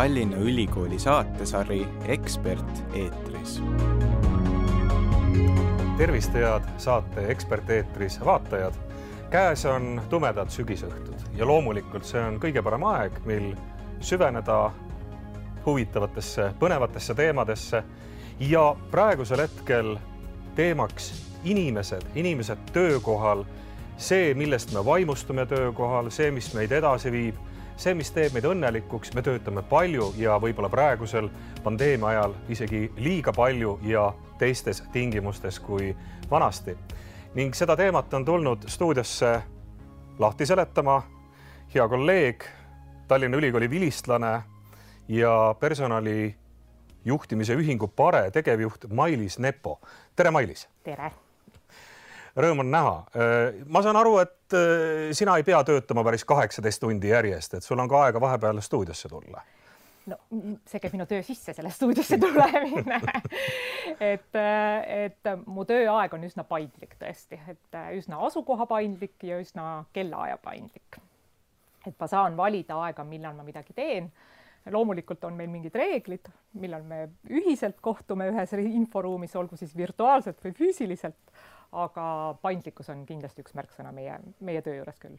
Tallinna Ülikooli saatesari Ekspert eetris. tervist, head saate Ekspert eetris vaatajad. käes on tumedad sügisõhtud ja loomulikult see on kõige parem aeg, mil süveneda huvitavatesse, põnevatesse teemadesse ja praegusel hetkel teemaks inimesed, inimesed töökohal, see, millest me vaimustume töökohal, see, mis meid edasi viib, see, mis teeb meid õnnelikuks, me töötame palju ja võib-olla praegusel pandeemia ajal isegi liiga palju ja teistes tingimustes kui vanasti. ning seda teemat on tulnud stuudiosse lahti seletama hea kolleeg, Tallinna Ülikooli vilistlane ja personali juhtimise ühingu Pare tegevjuht Mailis Nepo. tere, Mailis. tere. Rõõm on näha. ma saan aru, et äh, sina ei pea töötama päris kaheksateist tundi järjest, et sul on ka aega vahepeal stuudiosse tulla no see käib minu töö sisse, selle stuudiosse tulemine et, et mu tööaeg on üsna paindlik tõesti, et üsna asukoha paindlik ja üsna kellaaja paindlik. et ma saan valida aega, millal ma midagi teen loomulikult on meil mingid reeglid, millal me ühiselt kohtume ühes inforuumis, olgu siis virtuaalselt või füüsiliselt, aga paindlikkus on kindlasti üks märksõna meie, meie töö juures küll.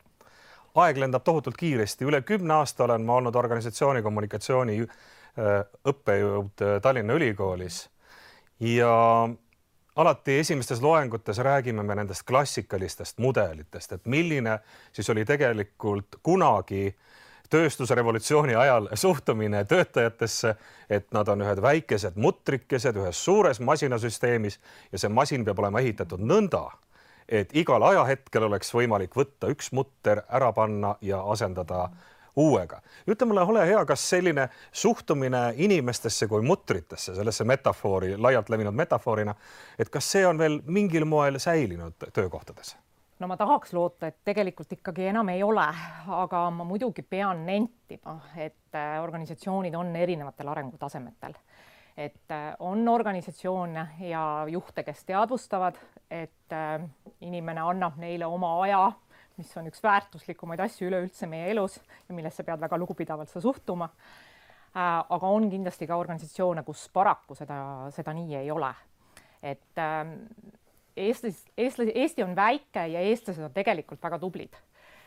aeg lendab tohutult kiiresti, üle kümne aasta olen ma olnud organisatsiooni kommunikatsiooni äh, õppejõud äh, Tallinna Ülikoolis ja alati esimestes loengutes räägime me nendest klassikalistest mudelitest, et milline siis oli tegelikult kunagi äh, tööstusrevolutsiooni ajal suhtumine töötajatesse, et nad on ühed väikesed mutrikesed ühes suures masinasüsteemis ja see masin peab olema ehitatud nõnda, et igal ajahetkel oleks võimalik võtta üks mutter ära panna ja asendada uuega. ütle mulle, ole hea, kas selline suhtumine inimestesse kui mutritesse, sellesse metafoori, laialt levinud metafoorina, et kas see on veel mingil moel säilinud töökohtades? No ma tahaks loota, et tegelikult ikkagi enam ei ole, aga ma muidugi pean nentima, et äh, organisatsioonid on erinevatel arengutasemetel. et äh, on organisatsioone ja juhte, kes teadvustavad, et äh, inimene annab neile oma aja, mis on üks väärtuslikumaid asju üleüldse meie elus ja millesse pead väga lugupidavalt sa suhtuma. aga on kindlasti ka organisatsioone, kus paraku seda, seda nii ei ole. et ähm, Eestis, eestlasi, Eesti on väike ja eestlased on tegelikult väga tublid.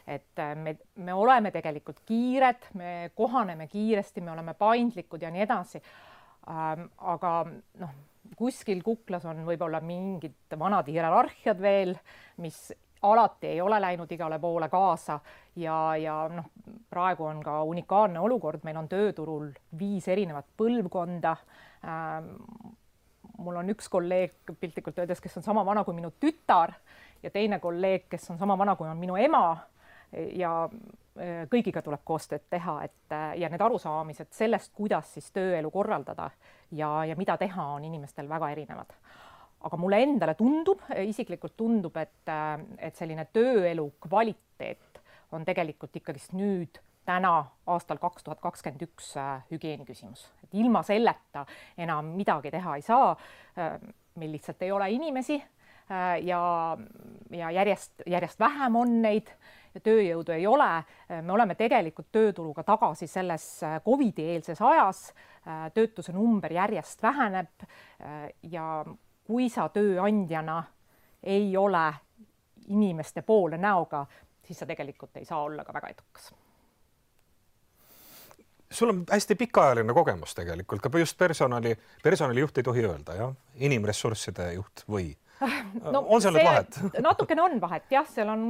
et äh, me, me oleme tegelikult kiired, me kohaneme kiiresti, me oleme paindlikud ja nii edasi ähm,. aga noh, kuskil kuklas on võib-olla mingid vanad hierarhiad veel, mis alati ei ole läinud igale poole kaasa ja, ja noh, praegu on ka unikaalne olukord, meil on tööturul viis erinevat põlvkonda ähm, mul on üks kolleeg piltlikult öeldes, kes on sama vana kui minu tütar ja teine kolleeg, kes on sama vana kui on minu ema ja e, kõigiga tuleb koostööd teha, et e, ja need arusaamised sellest, kuidas siis tööelu korraldada ja, ja mida teha, on inimestel väga erinevad. aga mulle endale tundub, isiklikult tundub, et, e, et selline tööelu kvaliteet on tegelikult ikkagist nüüd täna aastal kaks tuhat kakskümmend üks äh, hügieeni küsimus, et ilma selleta enam midagi teha ei saa. Äh, meil lihtsalt ei ole inimesi äh, ja, ja järjest, järjest vähem on neid tööjõudu ei ole. me oleme tegelikult tööturuga tagasi selles Covidi eelses ajas. töötuse number järjest väheneb ja kui sa tööandjana ei ole inimeste poole näoga, siis sa tegelikult ei saa olla ka väga edukas sul on hästi pikaajaline kogemus tegelikult ka just personali, personalijuht ei tohi öelda jah, inimressursside juht või no,? on seal nüüd vahet? natukene on vahet jah, seal on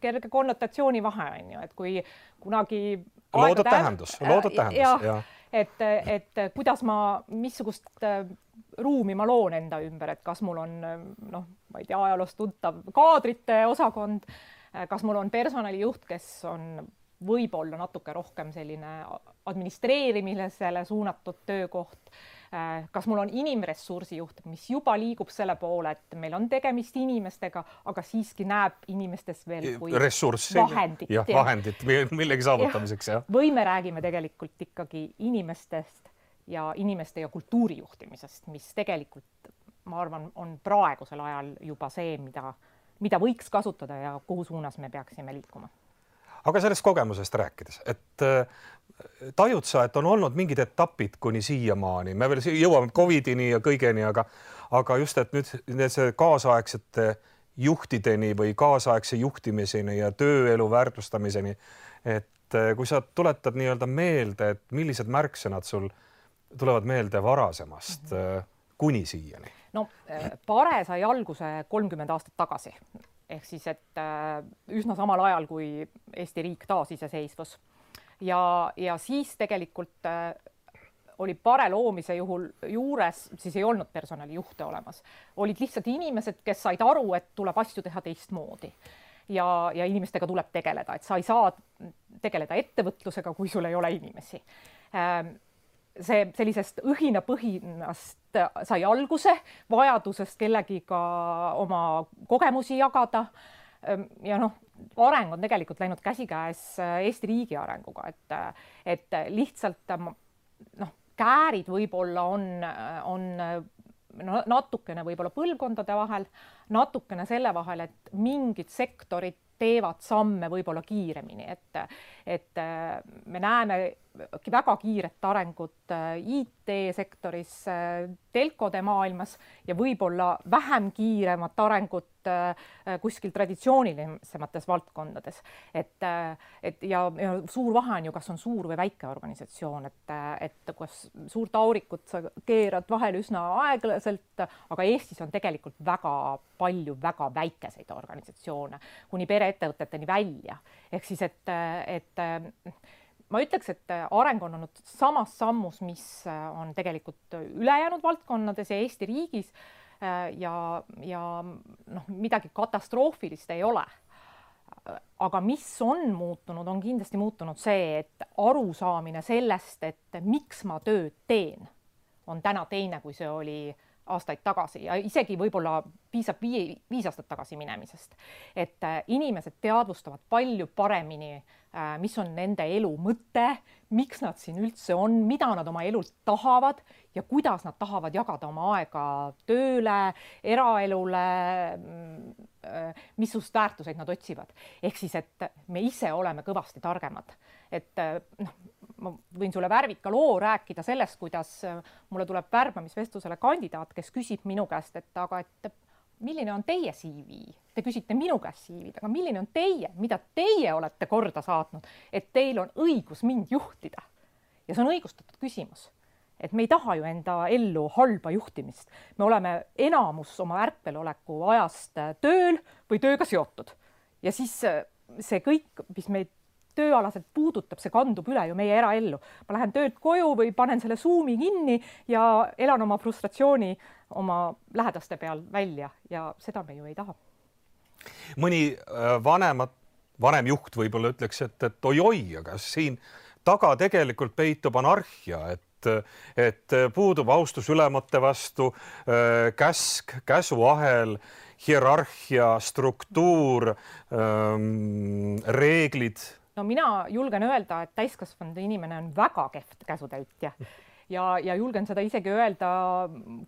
kerge konnotatsiooni vahe on ju, et kui kunagi. loodud tähendus, loodud tähendus jah ja. et, et kuidas ma, missugust äh, ruumi ma loon enda ümber, et kas mul on noh, ma ei tea, ajaloost tuntav kaadrite osakond, kas mul on personalijuht, kes on võib-olla natuke rohkem selline administreerimisele suunatud töökoht. Kas mul on inimressursi juht, mis juba liigub selle poole, et meil on tegemist inimestega, aga siiski näeb inimestes veel kui ressurssi, vahendit, jah, vahendit millegi saavutamiseks, jah. või me räägime tegelikult ikkagi inimestest ja inimeste ja kultuuri juhtimisest, mis tegelikult ma arvan, on praegusel ajal juba see, mida, mida võiks kasutada ja kuhu suunas me peaksime liikuma aga sellest kogemusest rääkides, et äh, tajud sa, et on olnud mingid etapid kuni siiamaani, me veel jõuame Covidini ja kõigeni, aga, aga just, et nüüd need kaasaegsete juhtideni või kaasaegse juhtimiseni ja tööelu väärtustamiseni. et eh, kui sa tuletad nii-öelda meelde, et millised märksõnad sul tulevad meelde varasemast mm -hmm. kuni siiani? no Pare sai alguse kolmkümmend aastat tagasi ehk siis, et üsna samal ajal, kui Eesti riik taasiseseisvus. Ja, ja siis tegelikult oli pare loomise juhul juures, siis ei olnud personalijuhte olemas, olid lihtsalt inimesed, kes said aru, et tuleb asju teha teistmoodi. Ja, ja inimestega tuleb tegeleda, et sa ei saa tegeleda ettevõtlusega, kui sul ei ole inimesi. Ähm, see sellisest õhinapõhinast sai alguse, vajadusest kellegiga oma kogemusi jagada. Ähm, ja noh, areng on tegelikult läinud käsikäes Eesti riigi arenguga, et, et lihtsalt noh, käärid võib-olla on, on no natukene võib-olla põlvkondade vahel, natukene selle vahel, et mingid sektorid teevad samme võib-olla kiiremini, et, et me näeme väga kiiret arengut IT-sektoris, telkode maailmas ja võib-olla vähem kiiremat arengut Äh, kuskil traditsioonilisemates valdkondades, et, äh, et ja, ja suur vahe on ju, kas on suur või väike organisatsioon, et, et kas suurt aurikut sa keerad vahel üsna aeglaselt, aga Eestis on tegelikult väga palju väga väikeseid organisatsioone kuni pereettevõteteni välja, ehk siis, et, et ma ütleks, et areng on olnud samas sammus, mis on tegelikult ülejäänud valdkonnades ja Eesti riigis ja, ja noh, midagi katastroofilist ei ole. aga mis on muutunud, on kindlasti muutunud see, et arusaamine sellest, et miks ma tööd teen, on täna teine, kui see oli aastaid tagasi ja isegi võib-olla piisab viie, viis aastat tagasi minemisest. et äh, inimesed teadvustavad palju paremini, äh, mis on nende elu mõte, miks nad siin üldse on, mida nad oma elult tahavad ja kuidas nad tahavad jagada oma aega tööle, eraelule, mm, äh, missugust väärtuseid nad otsivad. ehk siis, et me ise oleme kõvasti targemad. et noh, ma võin sulle värvika loo rääkida sellest, kuidas mulle tuleb värbamisvestlusele kandidaat, kes küsib minu käest, et aga et milline on teie CV? Te küsite minu käest CV-d, aga milline on teie, mida teie olete korda saatnud, et teil on õigus mind juhtida? ja see on õigustatud küsimus. et me ei taha ju enda ellu halba juhtimist, me oleme enamus oma ärkveloleku ajast tööl või tööga seotud ja siis see kõik, mis meid tööalaselt puudutab, see kandub üle ju meie eraellu. ma lähen töölt koju või panen selle Zoomi kinni ja elan oma frustratsiooni oma lähedaste peal välja ja seda me ju ei taha. mõni äh, vanemat, vanem juht võib-olla ütleks, et, et oi-oi, aga siin taga tegelikult peitub anarhia, et et puudub austus ülemate vastu, äh, käsk, käsuahel, hierarhia, struktuur, ähm, reeglid no mina julgen öelda, et täiskasvanud inimene on väga kehv käsutäitja. Ja, ja julgen seda isegi öelda,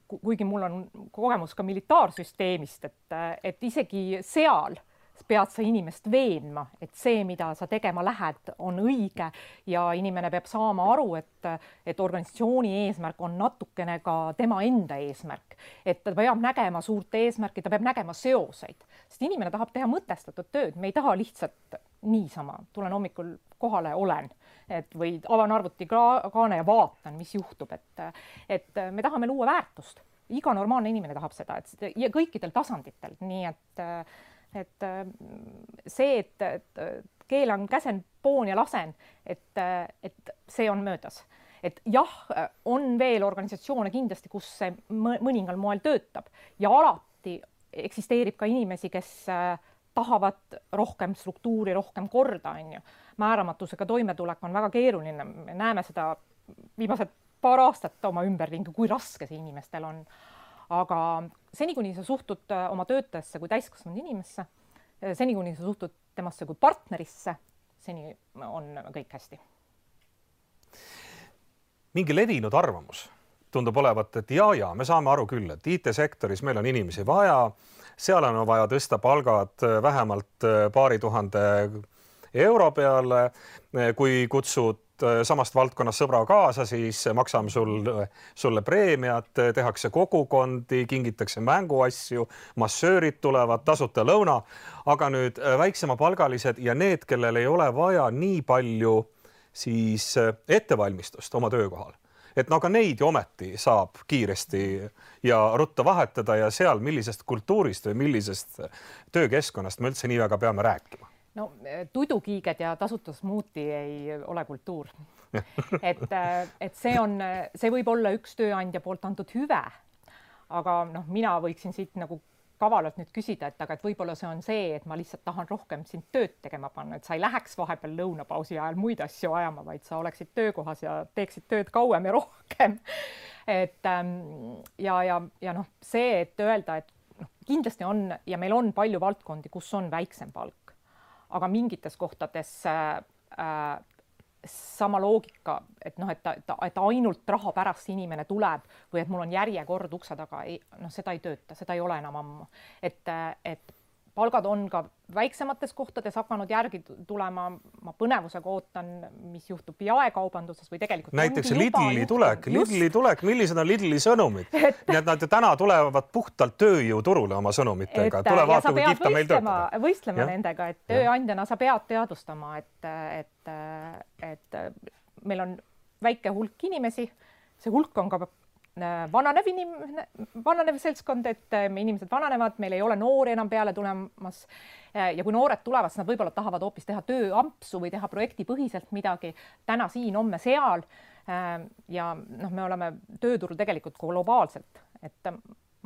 kuigi mul on kogemus ka militaarsüsteemist, et, et isegi seal pead sa inimest veenma, et see, mida sa tegema lähed, on õige ja inimene peab saama aru, et, et organisatsiooni eesmärk on natukene ka tema enda eesmärk, et ta peab nägema suurt eesmärki, ta peab nägema seoseid, sest inimene tahab teha mõtestatud tööd, me ei taha lihtsalt niisama, tulen hommikul kohale, olen, et või avan arvutikaane ja vaatan, mis juhtub, et, et me tahame luua väärtust. iga normaalne inimene tahab seda, et ja kõikidel tasanditel, nii et, et see, et, keelan, käsen, poon ja lasen, et, et see on möödas et jah, on veel organisatsioone kindlasti, kus see mõningal moel töötab ja alati eksisteerib ka inimesi, kes äh, tahavad rohkem struktuuri, rohkem korda, on ju. määramatusega toimetulek on väga keeruline, me näeme seda viimased paar aastat oma ümberringi, kui raske see inimestel on. aga seni, kuni sa suhtud äh, oma töötajasse kui täiskasvanud inimesse, äh, seni, kuni sa suhtud temasse kui partnerisse, seni on kõik hästi. mingi levinud arvamus tundub olevat, et ja, ja me saame aru küll, et IT-sektoris meil on inimesi vaja seal on vaja tõsta palgad äh, vähemalt äh, paari tuhande euro peale. Kui kutsud äh, samast valdkonnast sõbra kaasa, siis maksame sul, sulle preemiat, tehakse kogukondi, kingitakse mänguasju, massöörid tulevad, tasuta lõuna. aga nüüd äh, väiksemapalgalised ja need, kellel ei ole vaja nii palju siis äh, ettevalmistust oma töökohal et no aga neid ju ometi saab kiiresti ja ruttu vahetada ja seal, millisest kultuurist või millisest töökeskkonnast me üldse nii väga peame rääkima? No eh, tudukiiged ja tasuta smuuti ei ole kultuur et, eh, et see on, see võib olla üks tööandja poolt antud hüve. aga noh, mina võiksin siit nagu kavalalt nüüd küsida, et aga et võib-olla see on see, et ma lihtsalt tahan rohkem sind tööd tegema panna, et sa ei läheks vahepeal lõunapausi ajal muid asju ajama, vaid sa oleksid töökohas ja teeksid tööd kauem ja rohkem. et ähm, ja, ja, ja noh, see, et öelda, et noh, kindlasti on ja meil on palju valdkondi, kus on väiksem palk, aga mingites kohtades äh, äh, sama loogika, et noh, et ta, et ainult raha pärast inimene tuleb või et mul on järjekord ukse taga, ei noh, seda ei tööta, seda ei ole enam ammu. et, et palgad on ka väiksemates kohtades hakanud järgi tulema. ma põnevusega ootan, mis juhtub jaekaubanduses või tegelikult. näiteks Lidli tulek, Lidli tulek, millised on Lidli sõnumid nii et nad ju täna tulevad puhtalt tööjõuturule oma sõnumitega. töötada. võistlema ja? nendega, et tööandjana sa pead teadvustama, et, et, et meil on väike hulk inimesi, see hulk on ka vananev inimene, vananev seltskond, et äh, inimesed vananevad, meil ei ole noori enam peale tulemas. Äh, ja kui noored tulevad, siis nad võib-olla tahavad hoopis teha tööampsu või teha projektipõhiselt midagi täna siin, homme seal. ja noh, me oleme tööturul tegelikult globaalselt, et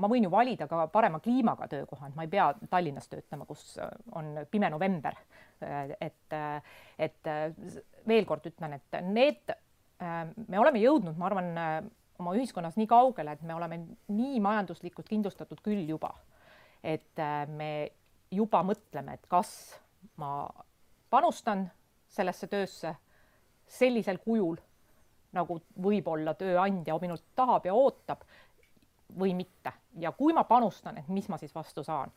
ma võin ju valida ka parema kliimaga töökoha, et ma ei pea Tallinnas töötama, kus on pime november. et, et veel kord ütlen, et need, me oleme jõudnud, ma arvan oma ühiskonnas nii kaugele, et me oleme nii majanduslikult kindlustatud küll juba, et äh, me juba mõtleme, et kas ma panustan sellesse töösse sellisel kujul, nagu võib-olla tööandja minult tahab ja ootab või mitte ja kui ma panustan, et mis ma siis vastu saan.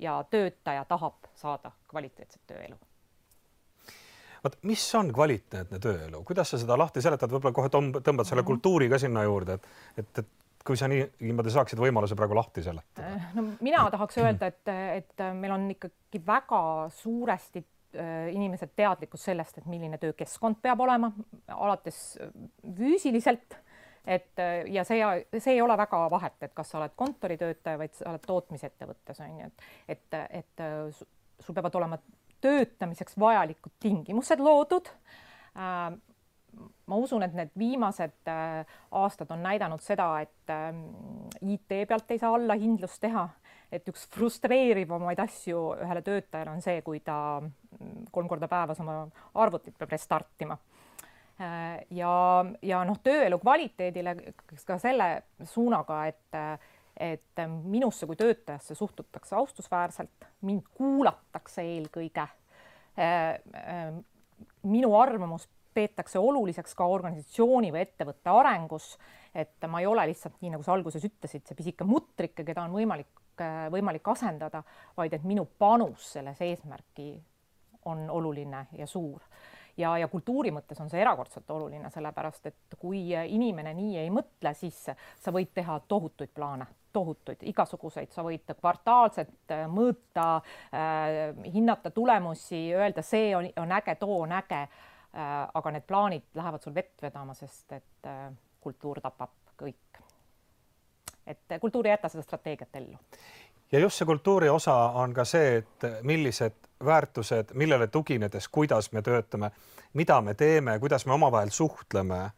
ja töötaja tahab saada kvaliteetset tööelu vot mis on kvaliteetne tööelu, kuidas sa seda lahti seletad, võib-olla kohe tõmbad selle mhm. kultuuri ka sinna juurde, et, et, et kui sa nii niimoodi saaksid võimaluse praegu lahti seletada? Äh, no mina tahaks öelda, et, et meil on ikkagi väga suuresti äh, inimesed teadlikkus sellest, et milline töökeskkond peab olema, alates äh, füüsiliselt, et ja see, see ei ole väga vahet, et kas sa oled kontoritöötaja, vaid sa oled tootmisettevõttes on ju, et, et, et sul peavad olema töötamiseks vajalikud tingimused loodud. Äh, ma usun, et need viimased äh, aastad on näidanud seda, et äh, IT pealt ei saa allahindlust teha, et üks frustreerivamaid asju ühele töötajale on see, kui ta mm, kolm korda päevas oma arvutit peab restartima ja, ja noh, tööelu kvaliteedile ka selle suunaga, et et minusse kui töötajasse suhtutakse austusväärselt, mind kuulatakse eelkõige. Äh, äh, minu arvamus peetakse oluliseks ka organisatsiooni või ettevõtte arengus, et ma ei ole lihtsalt nii, nagu sa alguses ütlesid, see pisike mutrike, keda on võimalik, äh, võimalik asendada, vaid et minu panus selles eesmärki on oluline ja suur ja, ja kultuuri mõttes on see erakordselt oluline, sellepärast et kui inimene nii ei mõtle, siis sa võid teha tohutuid plaane tohutuid, igasuguseid, sa võid kvartaalselt äh, mõõta äh,, hinnata tulemusi, öelda, see on, on äge, too on äge äh,. aga need plaanid lähevad sul vett vedama, sest et äh, kultuur tapab kõik. et kultuur ei jäta seda strateegiat ellu. Ja just see kultuuri osa on ka see, et millised väärtused, millele tuginedes, kuidas me töötame, mida me teeme, kuidas me omavahel suhtleme.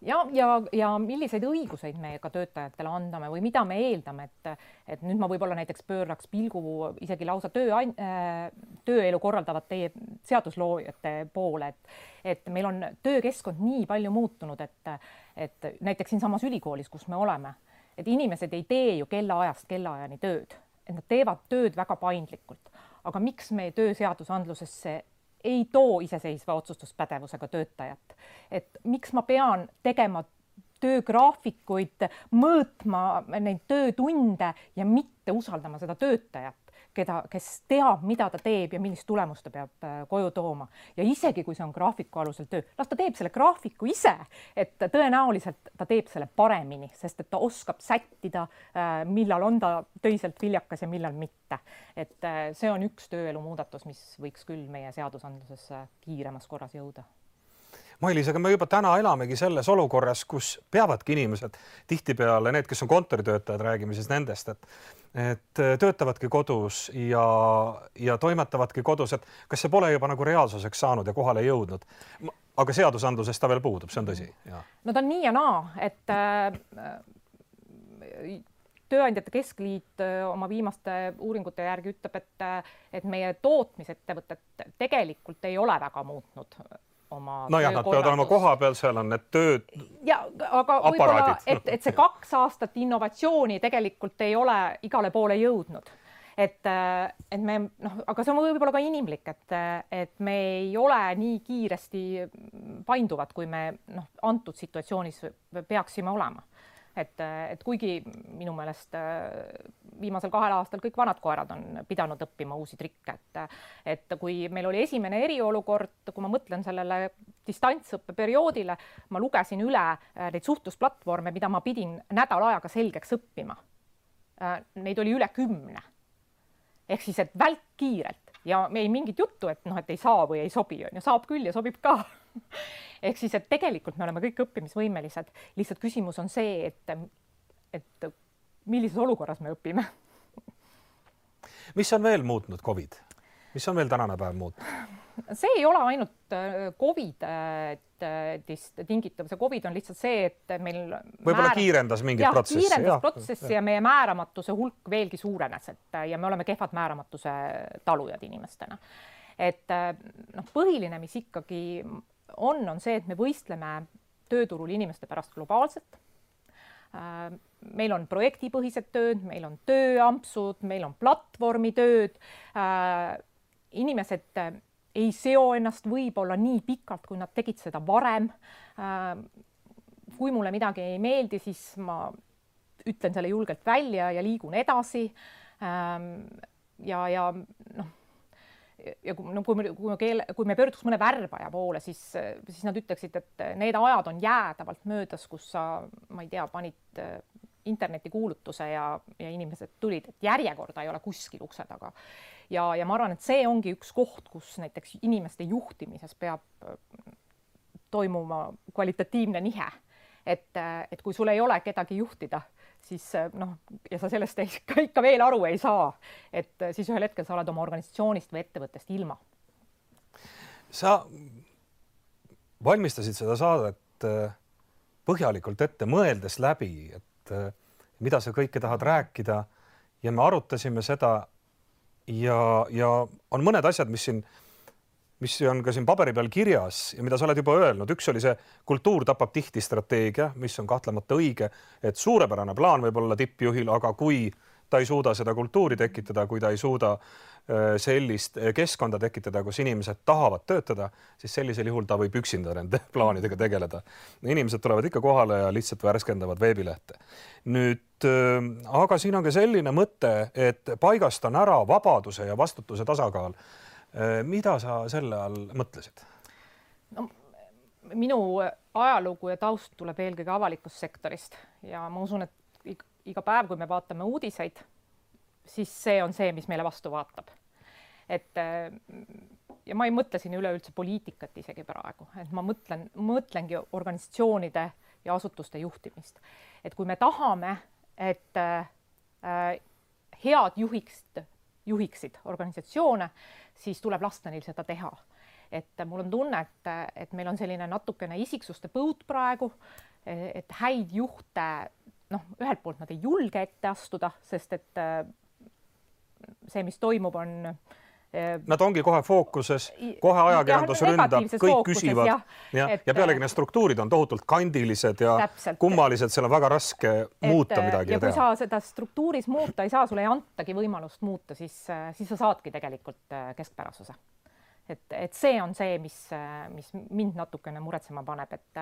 Ja, ja, ja milliseid õiguseid me ka töötajatele andame või mida me eeldame, et, et nüüd ma võib-olla näiteks pööraks pilgu isegi lausa töö äh,, tööelu korraldavate seadusloojate poole, et, et meil on töökeskkond nii palju muutunud, et, et näiteks siinsamas ülikoolis, kus me oleme, et inimesed ei tee ju kellaajast kellaajani tööd, et nad teevad tööd väga paindlikult. aga miks me tööseadusandlusesse ei too iseseisva otsustuspädevusega töötajat. et miks ma pean tegema töögraafikuid, mõõtma neid töötunde ja mitte usaldama seda töötajat, keda, kes teab, mida ta teeb ja millist tulemust ta peab äh, koju tooma ja isegi kui see on graafiku alusel töö, las ta teeb selle graafiku ise, et tõenäoliselt ta teeb selle paremini, sest et ta oskab sättida, äh, millal on ta töiselt viljakas ja millal mitte. et äh, see on üks tööelu muudatus, mis võiks küll meie seadusandlusesse kiiremas korras jõuda Mailis, aga me juba täna elamegi selles olukorras, kus peavadki inimesed tihtipeale need, kes on kontoritöötajad, räägime siis nendest, et et töötavadki kodus ja, ja toimetavadki kodus, et kas see pole juba nagu reaalsuseks saanud ja kohale jõudnud? aga seadusandluses ta veel puudub, see on tõsi. no ta on nii ja naa, et äh, tööandjate keskliit äh, oma viimaste uuringute järgi ütleb, et, et meie tootmisettevõtted tegelikult ei ole väga muutnud oma nojah, nad peavad olema kohapeal, seal on need tööd. ja aga võib-olla, et, et see kaks aastat innovatsiooni tegelikult ei ole igale poole jõudnud. Et, et me noh, aga see on võib-olla ka inimlik, et, et me ei ole nii kiiresti painduvad, kui me noh, antud situatsioonis peaksime olema et, et kuigi minu meelest äh, viimasel kahel aastal kõik vanad koerad on pidanud õppima uusi trikke, et, et kui meil oli esimene eriolukord, kui ma mõtlen sellele distantsõppe perioodile, ma lugesin üle äh, neid suhtlusplatvorme, mida ma pidin nädal ajaga selgeks õppima. Äh, neid oli üle kümne. ehk siis, et välkkiirelt ja ei mingit juttu, et noh, et ei saa või ei sobi, on ju, saab küll ja sobib ka ehk siis, et tegelikult me oleme kõik õppimisvõimelised, lihtsalt küsimus on see, et, et millises olukorras me õpime. mis on veel muutnud Covid, mis on veel tänane päev muutnud? see ei ole ainult äh, Covidist äh, tingitav, see Covid on lihtsalt see, et meil võib-olla määr... kiirendas mingit ja, protsessi. kiirendas ja, protsessi ja. ja meie määramatuse hulk veelgi suurenes, et ja me oleme kehvad määramatuse talujad inimestena. et noh, põhiline, mis ikkagi on, on see, et me võistleme tööturul inimeste pärast globaalselt. Äh, meil on projektipõhised tööd, meil on tööampsud, meil on platvormitööd. Äh, inimesed äh, ei seo ennast võib-olla nii pikalt, kui nad tegid seda varem. kui mulle midagi ei meeldi, siis ma ütlen selle julgelt välja ja liigun edasi. ja, ja noh ja kui, no kui me, kui me keele, kui me pöörduks mõne värbaja poole, siis, siis nad ütleksid, et need ajad on jäädavalt möödas, kus sa, ma ei tea, panid äh, internetikuulutuse ja, ja inimesed tulid, et järjekorda ei ole kuskil ukse taga. ja, ja ma arvan, et see ongi üks koht, kus näiteks inimeste juhtimises peab äh, toimuma kvalitatiivne nihe. et, äh, et kui sul ei ole kedagi juhtida siis eh, noh, ja sa sellest ei, ikka, ikka veel aru ei saa, et eh, siis ühel hetkel sa oled oma organisatsioonist või ettevõttest ilma. sa valmistasid seda saadet eh, põhjalikult ette, mõeldes läbi, et mida sa kõike tahad rääkida ja me arutasime seda ja, ja on mõned asjad, mis siin mis on ka siin paberi peal kirjas ja mida sa oled juba öelnud, üks oli see kultuur tapab tihti strateegia, mis on kahtlemata õige, et suurepärane plaan võib olla tippjuhil, aga kui ta ei suuda seda kultuuri tekitada, kui ta ei suuda äh, sellist äh, keskkonda tekitada, kus inimesed tahavad töötada, siis sellisel juhul ta võib üksinda nende plaanidega tegeleda. inimesed tulevad ikka kohale ja lihtsalt värskendavad veebilehte. nüüd äh, aga siin on ka selline mõte, et paigast on ära vabaduse ja vastutuse tasakaal mida sa selle all mõtlesid? no minu ajalugu ja taust tuleb eelkõige avalikust sektorist ja ma usun, et iga päev, kui me vaatame uudiseid, siis see on see, mis meile vastu vaatab. et äh, ja ma ei mõtle siin üleüldse poliitikat isegi praegu, et ma mõtlen, mõtlengi organisatsioonide ja asutuste juhtimist. et kui me tahame, et äh, head juhiksid, juhiksid organisatsioone, siis tuleb lasta neil seda teha. et mul on tunne, et, et meil on selline natukene isiksuste põud praegu, et häid juhte noh, ühelt poolt nad ei julge ette astuda, sest et see, mis toimub, on Nad ongi kohe fookuses, kohe ajakirjandus ründab, kõik fookuses, küsivad ja, ja, et, ja pealegi need struktuurid on tohutult kandilised ja täpselt. kummalised, seal on väga raske et, muuta midagi. ja kui teha. sa seda struktuuris muuta ei saa, sulle ei antagi võimalust muuta, siis, siis sa saadki tegelikult keskpärasuse. Et, et see on see, mis, mis mind natukene muretsema paneb, et,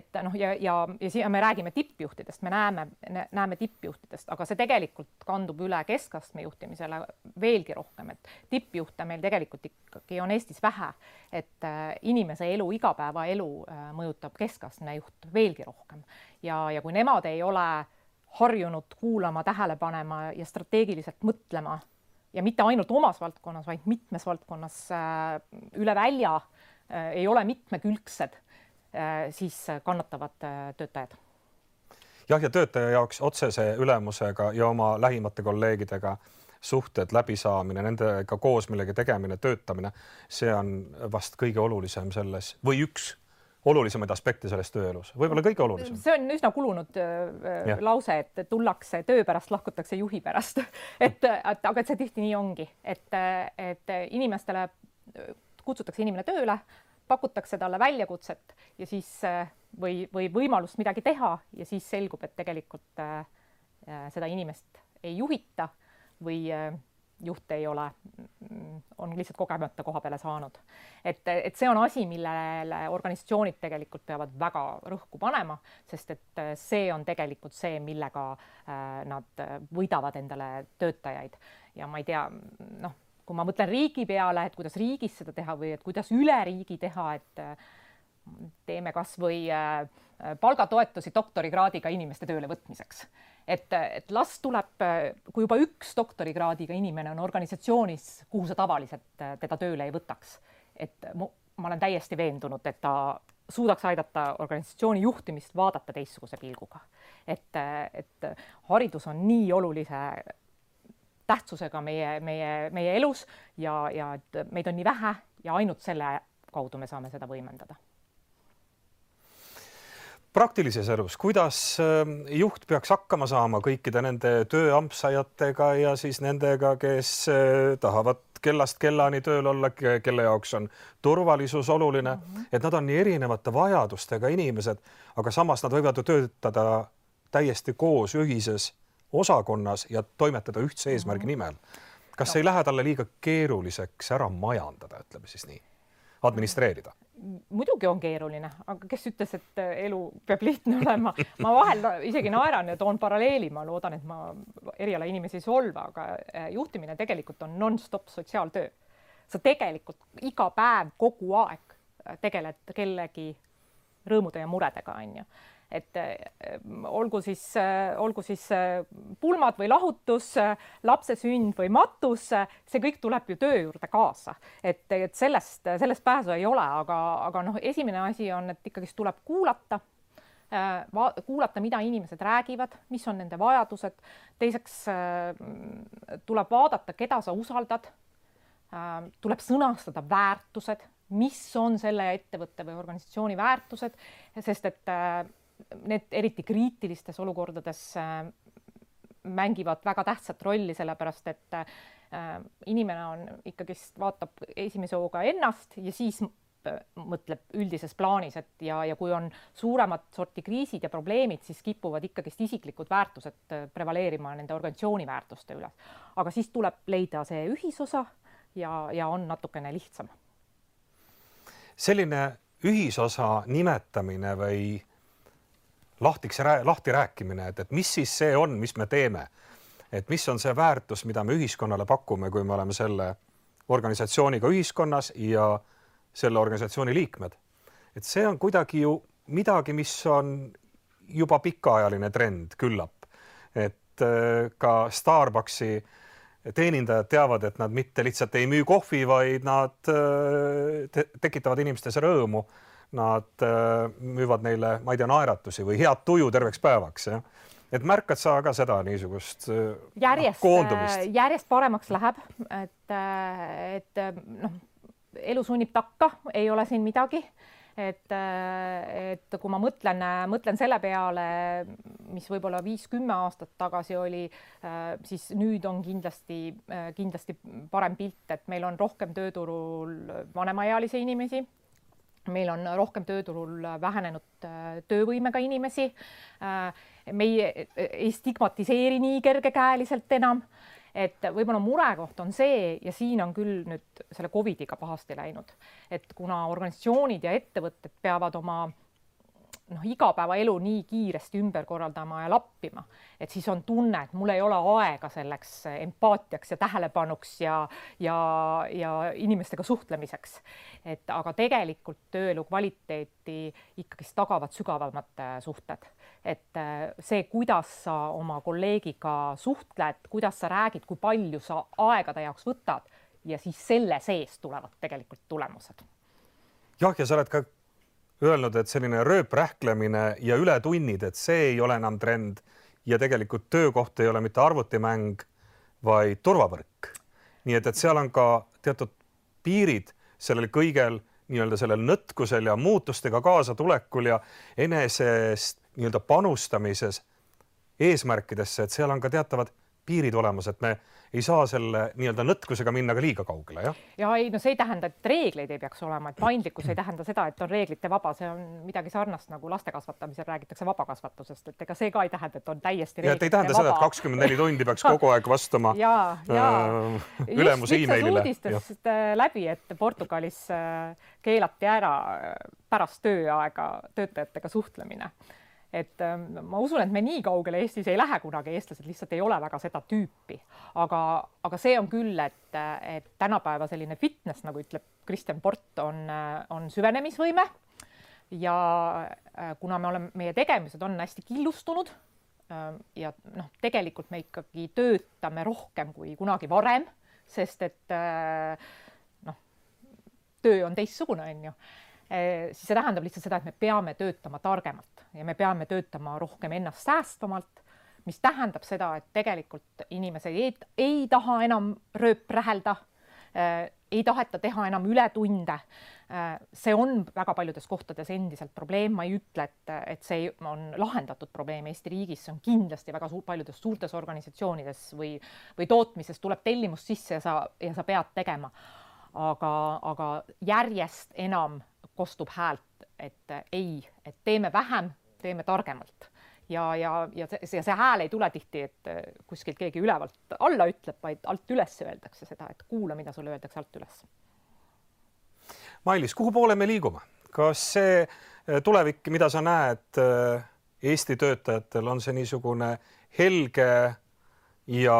et noh, ja, ja, ja siia me räägime tippjuhtidest, me näeme, näeme tippjuhtidest, aga see tegelikult kandub üle keskastme juhtimisele veelgi rohkem, et tippjuhte meil tegelikult ikkagi on Eestis vähe, et inimese elu, igapäevaelu mõjutab keskastme juht veelgi rohkem. Ja, ja kui nemad ei ole harjunud kuulama, tähele panema ja strateegiliselt mõtlema ja mitte ainult omas valdkonnas, vaid mitmes valdkonnas äh, üle välja äh, ei ole mitmekülgsed, äh, siis kannatavad töötajad. jah, ja töötaja jaoks otsese ülemusega ja oma lähimate kolleegidega suhted, läbisaamine, nendega koos millegi tegemine, töötamine, see on vast kõige olulisem selles või üks olulisemaid aspekte selles tööelus, võib-olla kõige olulisem. see on üsna kulunud äh, ja. lause, et tullakse töö pärast, lahkutakse juhi pärast et, et aga et see tihti nii ongi, et, et inimestele kutsutakse inimene tööle, pakutakse talle väljakutset ja siis või, või võimalust midagi teha ja siis selgub, et tegelikult äh, seda inimest ei juhita või äh, juht ei ole, on lihtsalt kogemata koha peale saanud. et, et see on asi, millele organisatsioonid tegelikult peavad väga rõhku panema, sest et see on tegelikult see, millega äh, nad võidavad endale töötajaid ja ma ei tea, noh, kui ma mõtlen riigi peale, et kuidas riigis seda teha või et kuidas üle riigi teha, et teeme kasvõi äh, palgatoetusi doktorikraadiga inimeste tööle võtmiseks et, et las tuleb, kui juba üks doktorikraadiga inimene on organisatsioonis, kuhu sa tavaliselt teda tööle ei võtaks, et mu, ma olen täiesti veendunud, et ta suudaks aidata organisatsiooni juhtimist vaadata teistsuguse pilguga. et, et haridus on nii olulise tähtsusega meie, meie, meie elus ja, ja meid on nii vähe ja ainult selle kaudu me saame seda võimendada praktilises elus, kuidas ähm, juht peaks hakkama saama kõikide nende tööampsajatega ja siis nendega, kes äh, tahavad kellast kellani tööl olla, kelle jaoks on turvalisus oluline mm, -hmm. et nad on nii erinevate vajadustega inimesed, aga samas nad võivad ju töötada täiesti koos ühises osakonnas ja toimetada ühtse eesmärgi mm -hmm. nimel. kas no. ei lähe talle liiga keeruliseks ära majandada, ütleme siis nii, administreerida? muidugi on keeruline, aga kes ütles, et äh, elu peab lihtne olema, ma vahel isegi naeran ja toon paralleeli, ma loodan, et ma eriala inimesi ei solva, aga äh, juhtimine tegelikult on nonstop sotsiaaltöö. sa tegelikult iga päev, kogu aeg äh, tegeled kellegi rõõmude ja muredega, onju et äh, olgu siis, äh, olgu siis äh, pulmad või lahutus, lapse sünd või matus, see kõik tuleb ju töö juurde kaasa, et, et sellest, sellest pääsu ei ole, aga, aga noh, esimene asi on, et ikkagist tuleb kuulata kuulata, mida inimesed räägivad, mis on nende vajadused. teiseks tuleb vaadata, keda sa usaldad. tuleb sõnastada väärtused, mis on selle ettevõtte või organisatsiooni väärtused, sest et need eriti kriitilistes olukordades äh, mängivad väga tähtsat rolli, sellepärast et äh, inimene on ikkagist, vaatab esimese hooga ennast ja siis äh, mõtleb üldises plaanis, et ja, ja kui on suuremat sorti kriisid ja probleemid, siis kipuvad ikkagist isiklikud väärtused prevaleerima nende organisatsiooni väärtuste üle. aga siis tuleb leida see ühisosa ja, ja on natukene lihtsam. selline ühisosa nimetamine või lahtiks, lahti rääkimine, et, et mis siis see on, mis me teeme. et mis on see väärtus, mida me ühiskonnale pakume, kui me oleme selle organisatsiooniga ühiskonnas ja selle organisatsiooni liikmed. et see on kuidagi ju midagi, mis on juba pikaajaline trend küllap. et äh, ka Starbucksi teenindajad teavad, et nad mitte lihtsalt ei müü kohvi, vaid nad äh, te tekitavad inimestes rõõmu nad äh, müüvad neile, ma ei tea, naeratusi või head tuju terveks päevaks, jah. Et märkad sa ka seda niisugust äh, järjest no,, äh, järjest paremaks läheb, et, et noh, elu sunnib takka, ei ole siin midagi. et, et kui ma mõtlen, mõtlen selle peale, mis võib-olla viis-kümme aastat tagasi oli, siis nüüd on kindlasti, kindlasti parem pilt, et meil on rohkem tööturul vanemaealisi inimesi meil on rohkem tööturul vähenenud äh, töövõimega inimesi. Äh, meie ei stigmatiseeri nii kergekäeliselt enam et võib-olla murekoht on see ja siin on küll nüüd selle Covidiga pahasti läinud, et kuna organisatsioonid ja ettevõtted peavad oma noh, igapäevaelu nii kiiresti ümber korraldama ja lappima, et siis on tunne, et mul ei ole aega selleks empaatiaks ja tähelepanuks ja, ja, ja inimestega suhtlemiseks. et aga tegelikult tööelu kvaliteeti ikkagist tagavad sügavamad suhted, et see, kuidas sa oma kolleegiga suhtled, kuidas sa räägid, kui palju sa aega ta jaoks võtad ja siis selle sees tulevad tegelikult tulemused. jah, ja sa oled ka öelnud, et selline rööprähklemine ja ületunnid, et see ei ole enam trend ja tegelikult töökoht ei ole mitte arvutimäng, vaid turvavõrk. nii et, et seal on ka teatud piirid sellel kõigel nii-öelda sellel nõtkusel ja muutustega kaasatulekul ja enesest nii-öelda panustamises eesmärkidesse, et seal on ka teatavad piirid olemas, et me ei saa selle nii-öelda nõtkusega minna ka liiga kaugele, jah? ja ei, no see ei tähenda, et reegleid ei peaks olema, et paindlikkus ei tähenda seda, et on reeglite vaba, see on midagi sarnast nagu laste kasvatamisel räägitakse vabakasvatusest, et ega see ka ei tähenda, et on täiesti. ja et ei tähenda vaba. seda, et kakskümmend neli tundi peaks kogu aeg vastama ja, ja äh, ülemuse emailile. uudistest äh, läbi, et Portugalis äh, keelati ära äh, pärast tööaega töötajatega suhtlemine et ähm, ma usun, et me nii kaugele Eestis ei lähe kunagi, eestlased lihtsalt ei ole väga seda tüüpi, aga, aga see on küll, et, et tänapäeva selline fitness, nagu ütleb Kristjan Port, on, on süvenemisvõime. ja äh, kuna me oleme, meie tegemised on hästi killustunud ähm, ja noh, tegelikult me ikkagi töötame rohkem kui kunagi varem, sest et äh, noh, töö on teistsugune, on ju. Eh, siis see tähendab lihtsalt seda, et me peame töötama targemalt ja me peame töötama rohkem ennast säästvamalt, mis tähendab seda, et tegelikult inimesed ei, ei taha enam rööprähelda äh,, ei taheta teha enam ületunde äh,. see on väga paljudes kohtades endiselt probleem, ma ei ütle, et, et see on lahendatud probleem Eesti riigis, see on kindlasti väga suur, paljudes suurtes organisatsioonides või, või tootmises tuleb tellimus sisse ja sa, ja sa pead tegema. aga, aga järjest enam kostub häält, et ei, et teeme vähem, teeme targemalt ja, ja, ja see, see, see hääl ei tule tihti, et kuskilt keegi ülevalt alla ütleb, vaid alt üles öeldakse seda, et kuula, mida sulle öeldakse alt üles. Mailis, kuhu poole me liigume, kas see eh, tulevik, mida sa näed eh, Eesti töötajatel, on see niisugune helge ja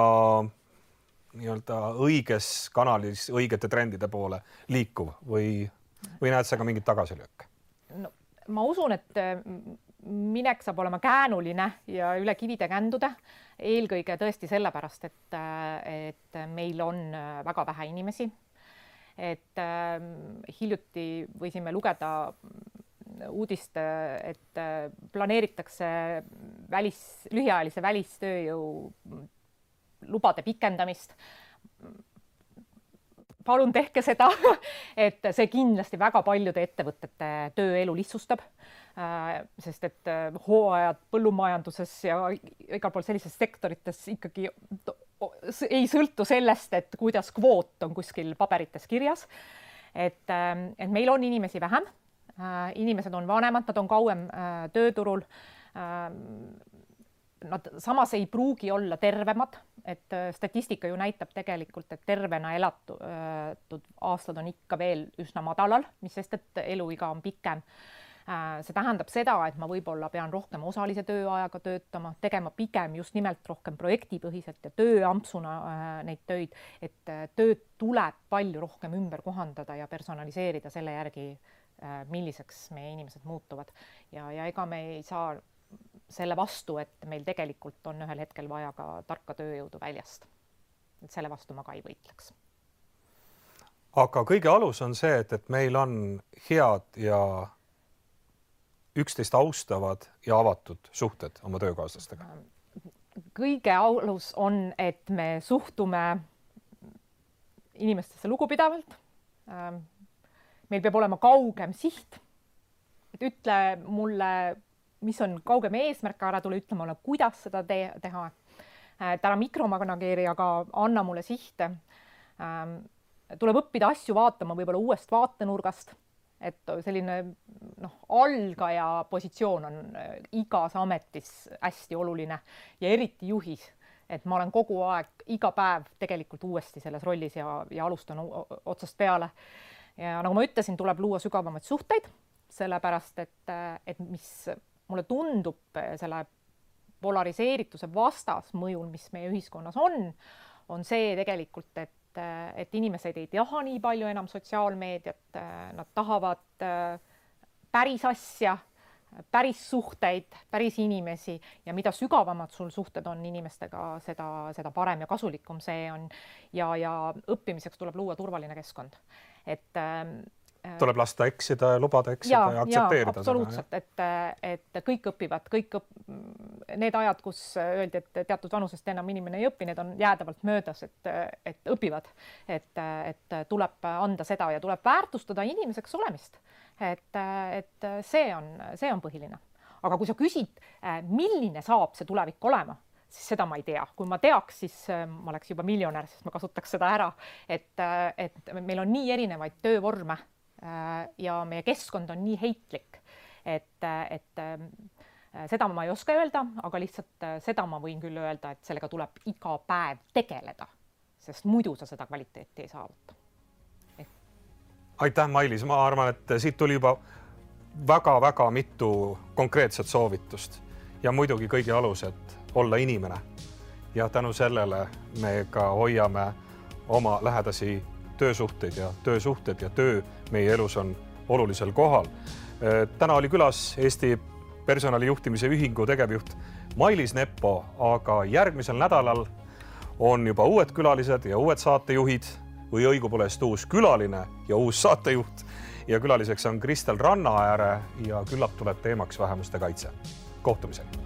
nii-öelda õiges kanalis õigete trendide poole liikuv või või näed sa ka mingeid tagasilööke? no ma usun, et äh, minek saab olema käänuline ja üle kivide kändude, eelkõige tõesti sellepärast, et, äh, et meil on äh, väga vähe inimesi. et äh, hiljuti võisime lugeda uudist, et planeeritakse välis, lühiajalise välistööjõu lubade pikendamist palun tehke seda et see kindlasti väga paljude ettevõtete tööelu lihtsustab. Äh, sest et äh, hooajad põllumajanduses ja igal pool sellistes sektorites ikkagi ei sõltu sellest, et kuidas kvoot on kuskil paberites kirjas. et, ähm, et meil on inimesi vähem. Äh, inimesed on vanemad, nad on kauem tööturul ähm, nad samas ei pruugi olla tervemad, et statistika ju näitab tegelikult, et tervena elatud aastad on ikka veel üsna madalal, mis sest, et eluiga on pikem. Äh, see tähendab seda, et ma võib-olla pean rohkem osalise tööajaga töötama, tegema pigem just nimelt rohkem projektipõhiselt ja tööampsuna neid töid, et tööd tuleb palju rohkem ümber kohandada ja personaliseerida selle järgi, milliseks meie inimesed muutuvad ja, ja ega me ei saa selle vastu, et meil tegelikult on ühel hetkel vaja ka tarka tööjõudu väljast. et selle vastu ma ka ei võitleks. aga kõige alus on see, et, et meil on head ja üksteist austavad ja avatud suhted oma töökaaslastega. kõige alus on, et me suhtume inimestesse lugupidavalt. meil peab olema kaugem siht. et ütle mulle mis on kaugem eesmärk, ära tule ütle mulle, kuidas seda te teha. et ära mikromanageeri, aga anna mulle sihte. Ähm, tuleb õppida asju vaatama võib-olla uuest vaatenurgast, et selline noh, algaja positsioon on äh, igas ametis hästi oluline ja eriti juhis et ma olen kogu aeg, iga päev tegelikult uuesti selles rollis ja, ja alustan otsast peale. ja nagu ma ütlesin, tuleb luua sügavamaid suhteid, sellepärast et, et mis mulle tundub selle polariseerituse vastasmõjul, mis meie ühiskonnas on, on see tegelikult, et, et inimesed ei taha nii palju enam sotsiaalmeediat, nad tahavad päris asja päris suhteid, päris inimesi ja mida sügavamad sul suhted on inimestega, seda, seda parem ja kasulikum see on. ja, ja õppimiseks tuleb luua turvaline keskkond, et ähm, äh, tuleb lasta eksida ja lubada eksida ja, ja aktsepteerida. absoluutselt, et, et kõik õpivad, kõik õp-, need ajad, kus öeldi, et teatud vanusest enam inimene ei õpi, need on jäädavalt möödas, et, et õpivad, et, et tuleb anda seda ja tuleb väärtustada inimeseks olemist et, et see on, see on põhiline. aga kui sa küsid, milline saab see tulevik olema, siis seda ma ei tea, kui ma teaks, siis ma oleks juba miljonär, sest ma kasutaks seda ära, et, et meil on nii erinevaid töövorme ja meie keskkond on nii heitlik, et, et seda ma ei oska öelda, aga lihtsalt seda ma võin küll öelda, et sellega tuleb iga päev tegeleda, sest muidu sa seda kvaliteeti ei saavuta aitäh, Mailis, ma arvan, et siit tuli juba väga-väga mitu konkreetset soovitust ja muidugi kõige alused olla inimene. ja tänu sellele me ka hoiame oma lähedasi töösuhteid ja töösuhted ja töö meie elus on olulisel kohal. täna oli külas Eesti personalijuhtimise ühingu tegevjuht Mailis Neppo, aga järgmisel nädalal on juba uued külalised ja uued saatejuhid või õigupoolest uus külaline ja uus saatejuht ja külaliseks on Kristel Rannaääre ja küllap tuleb teemaks vähemuste kaitse. kohtumiseni